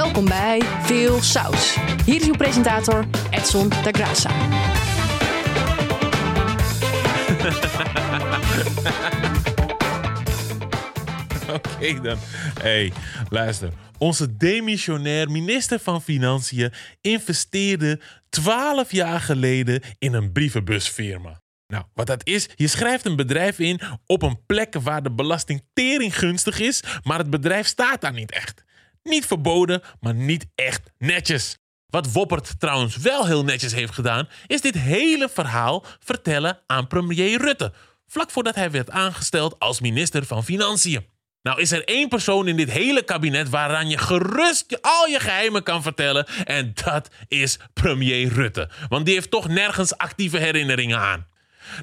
Welkom bij Veel Saus. Hier is uw presentator Edson da Graça. Oké dan. hey, luister. Onze demissionair minister van Financiën investeerde 12 jaar geleden in een brievenbusfirma. Nou, wat dat is, je schrijft een bedrijf in op een plek waar de belasting tering gunstig is, maar het bedrijf staat daar niet echt. Niet verboden, maar niet echt netjes. Wat Woppert trouwens wel heel netjes heeft gedaan, is dit hele verhaal vertellen aan premier Rutte, vlak voordat hij werd aangesteld als minister van Financiën. Nou is er één persoon in dit hele kabinet waaraan je gerust al je geheimen kan vertellen. En dat is premier Rutte. Want die heeft toch nergens actieve herinneringen aan.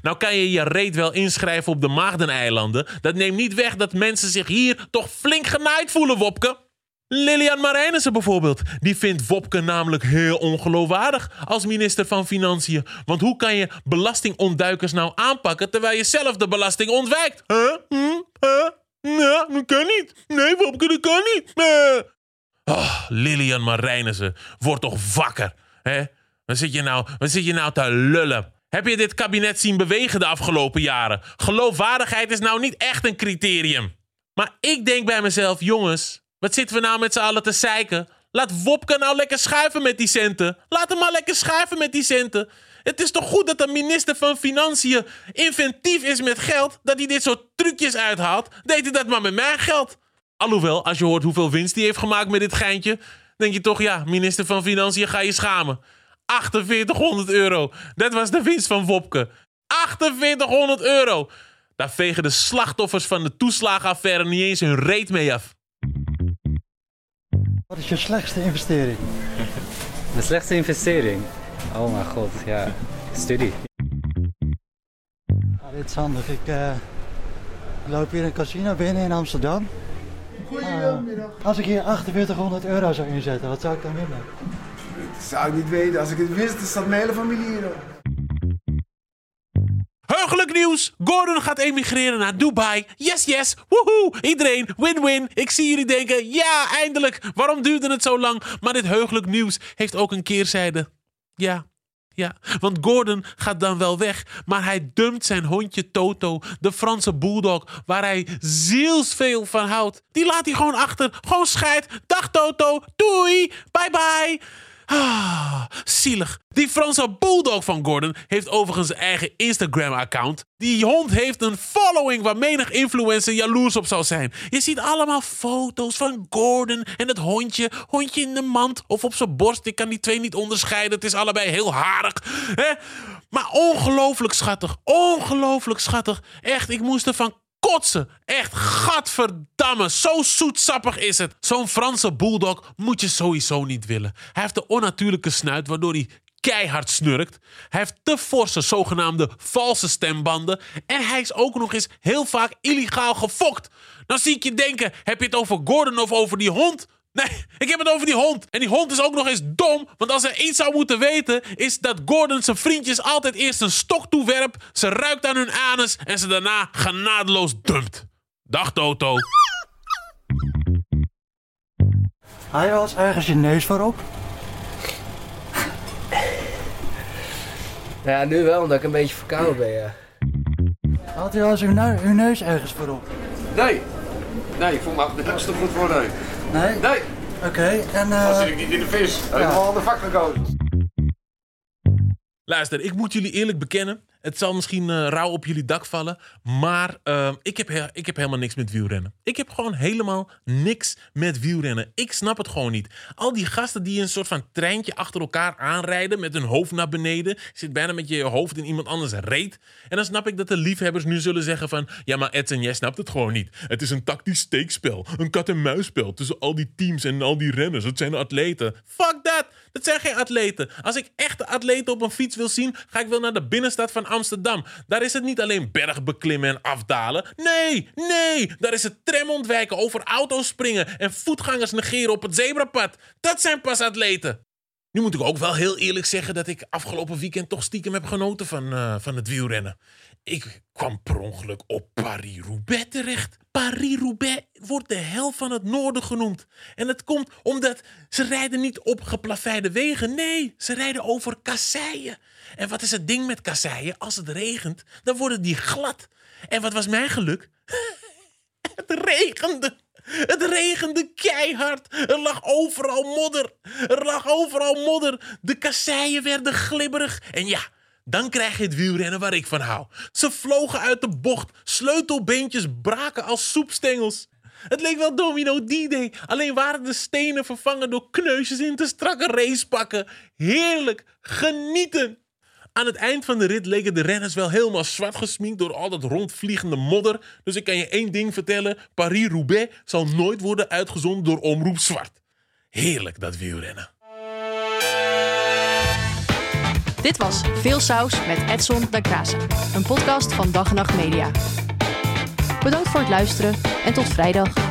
Nou kan je je reet wel inschrijven op de Maagdeneilanden. Dat neemt niet weg dat mensen zich hier toch flink genaaid voelen, Wopke. Lilian Marijnissen bijvoorbeeld. Die vindt Wopke namelijk heel ongeloofwaardig als minister van Financiën. Want hoe kan je belastingontduikers nou aanpakken terwijl je zelf de belasting ontwijkt? Huh? Hm? Huh? Nee, dat kan niet. Nee, Wopke, dat kan niet. Nee. Oh, Lilian Marijnissen, word toch wakker. Hè? Wat, zit je nou, wat zit je nou te lullen? Heb je dit kabinet zien bewegen de afgelopen jaren? Geloofwaardigheid is nou niet echt een criterium. Maar ik denk bij mezelf, jongens, wat zitten we nou met z'n allen te zeiken? Laat Wopke nou lekker schuiven met die centen. Laat hem maar lekker schuiven met die centen. Het is toch goed dat de minister van Financiën inventief is met geld, dat hij dit soort trucjes uithaalt? Deed hij dat maar met mijn geld? Alhoewel, als je hoort hoeveel winst hij heeft gemaakt met dit geintje, denk je toch, ja, minister van Financiën, ga je schamen. 4800 euro. Dat was de winst van Wopke. 4800 euro. Daar vegen de slachtoffers van de toeslagenaffaire niet eens hun reet mee af. Wat is je slechtste investering? De slechtste investering? Oh mijn god, ja. Studie. Dit is handig. Ik eh, loop hier een casino binnen in Amsterdam. Goedemiddag. Als ik hier 4800 euro zou inzetten, wat zou ik dan winnen? Dat zou ik niet weten. Als ik het wist, dan staat mijn hele familie hier. Heugelijk nieuws! Gordon gaat emigreren naar Dubai. Yes, yes! Woehoe! Iedereen, win-win! Ik zie jullie denken, ja, eindelijk! Waarom duurde het zo lang? Maar dit heugelijk nieuws heeft ook een keerzijde. Ja, ja, want Gordon gaat dan wel weg, maar hij dumpt zijn hondje Toto, de Franse bulldog, waar hij zielsveel van houdt. Die laat hij gewoon achter. Gewoon scheid. Dag Toto, doei, bye bye. Ah, zielig. Die Franse bulldog van Gordon heeft overigens eigen Instagram-account. Die hond heeft een following waar menig influencer jaloers op zou zijn. Je ziet allemaal foto's van Gordon en het hondje. Hondje in de mand of op zijn borst. Ik kan die twee niet onderscheiden. Het is allebei heel harig. Hè? Maar ongelooflijk schattig. Ongelooflijk schattig. Echt, ik moest ervan kotsen. Echt, gadverdamme. Zo zoetsappig is het. Zo'n Franse bulldog moet je sowieso niet willen. Hij heeft de onnatuurlijke snuit waardoor hij keihard snurkt. Hij heeft te forse zogenaamde valse stembanden. En hij is ook nog eens heel vaak illegaal gefokt. Dan zie ik je denken, heb je het over Gordon of over die hond? Nee, ik heb het over die hond. En die hond is ook nog eens dom. Want als hij iets zou moeten weten, is dat Gordon zijn vriendjes altijd eerst een stok toewerpt. Ze ruikt aan hun anus en ze daarna genadeloos dumpt. Dag Toto. Haal je wel eens ergens je neus voorop? Ja, nu wel, omdat ik een beetje verkouden ben, ja. Haalt u wel eens uw, neu- uw neus ergens voorop? Nee. Nee, ik voel me nergens te goed voor nee. Nee? Nee, Oké, en dan eh, zit ik niet in de vis. Helemaal aan de vak gekozen. Luister, ik moet jullie eerlijk bekennen. Het zal misschien eh, rauw op jullie dak vallen. Maar eh, ik, heb he- ik heb helemaal niks met wielrennen. Ik heb gewoon helemaal niks met wielrennen. Ik snap het gewoon niet. Al die gasten die een soort van treintje achter elkaar aanrijden. met hun hoofd naar beneden. Zit bijna met je hoofd in iemand anders reet. En dan snap ik dat de liefhebbers nu zullen zeggen van. Ja, maar Edson, jij snapt het gewoon niet. Het is een tactisch steekspel. Een kat-en-muisspel tussen al die teams en al die renners. Het zijn atleten. Fuck dat! Dat zijn geen atleten. Als ik echte atleten op een fiets wil zien, ga ik wel naar de binnenstad van Amsterdam. Daar is het niet alleen bergbeklimmen en afdalen. Nee, nee, daar is het tram ontwijken, over auto's springen en voetgangers negeren op het zebrapad. Dat zijn pas atleten. Nu moet ik ook wel heel eerlijk zeggen dat ik afgelopen weekend toch stiekem heb genoten van, eh, van het wielrennen. Ik kwam per ongeluk op Paris-Roubaix terecht. Paris-Roubaix wordt de hel van het noorden genoemd. En dat komt omdat ze rijden niet op geplaveide wegen. Nee, ze rijden over kasseien. En wat is het ding met kasseien? Als het regent, dan worden die glad. En wat was mijn geluk? Het regende. Het regende keihard. Er lag overal modder. Er lag overal modder. De kasseien werden glibberig. En ja, dan krijg je het wielrennen waar ik van hou. Ze vlogen uit de bocht. Sleutelbeentjes braken als soepstengels. Het leek wel Domino D-Day. Alleen waren de stenen vervangen door kneusjes in te strakke racepakken. Heerlijk. Genieten. Aan het eind van de rit leken de renners wel helemaal zwart gesminkt door al dat rondvliegende modder. Dus ik kan je één ding vertellen: Paris-Roubaix zal nooit worden uitgezonden door Omroep Zwart. Heerlijk dat wielrennen. Dit was Veel Saus met Edson da Graça, een podcast van Dag en Nacht Media. Bedankt voor het luisteren en tot vrijdag.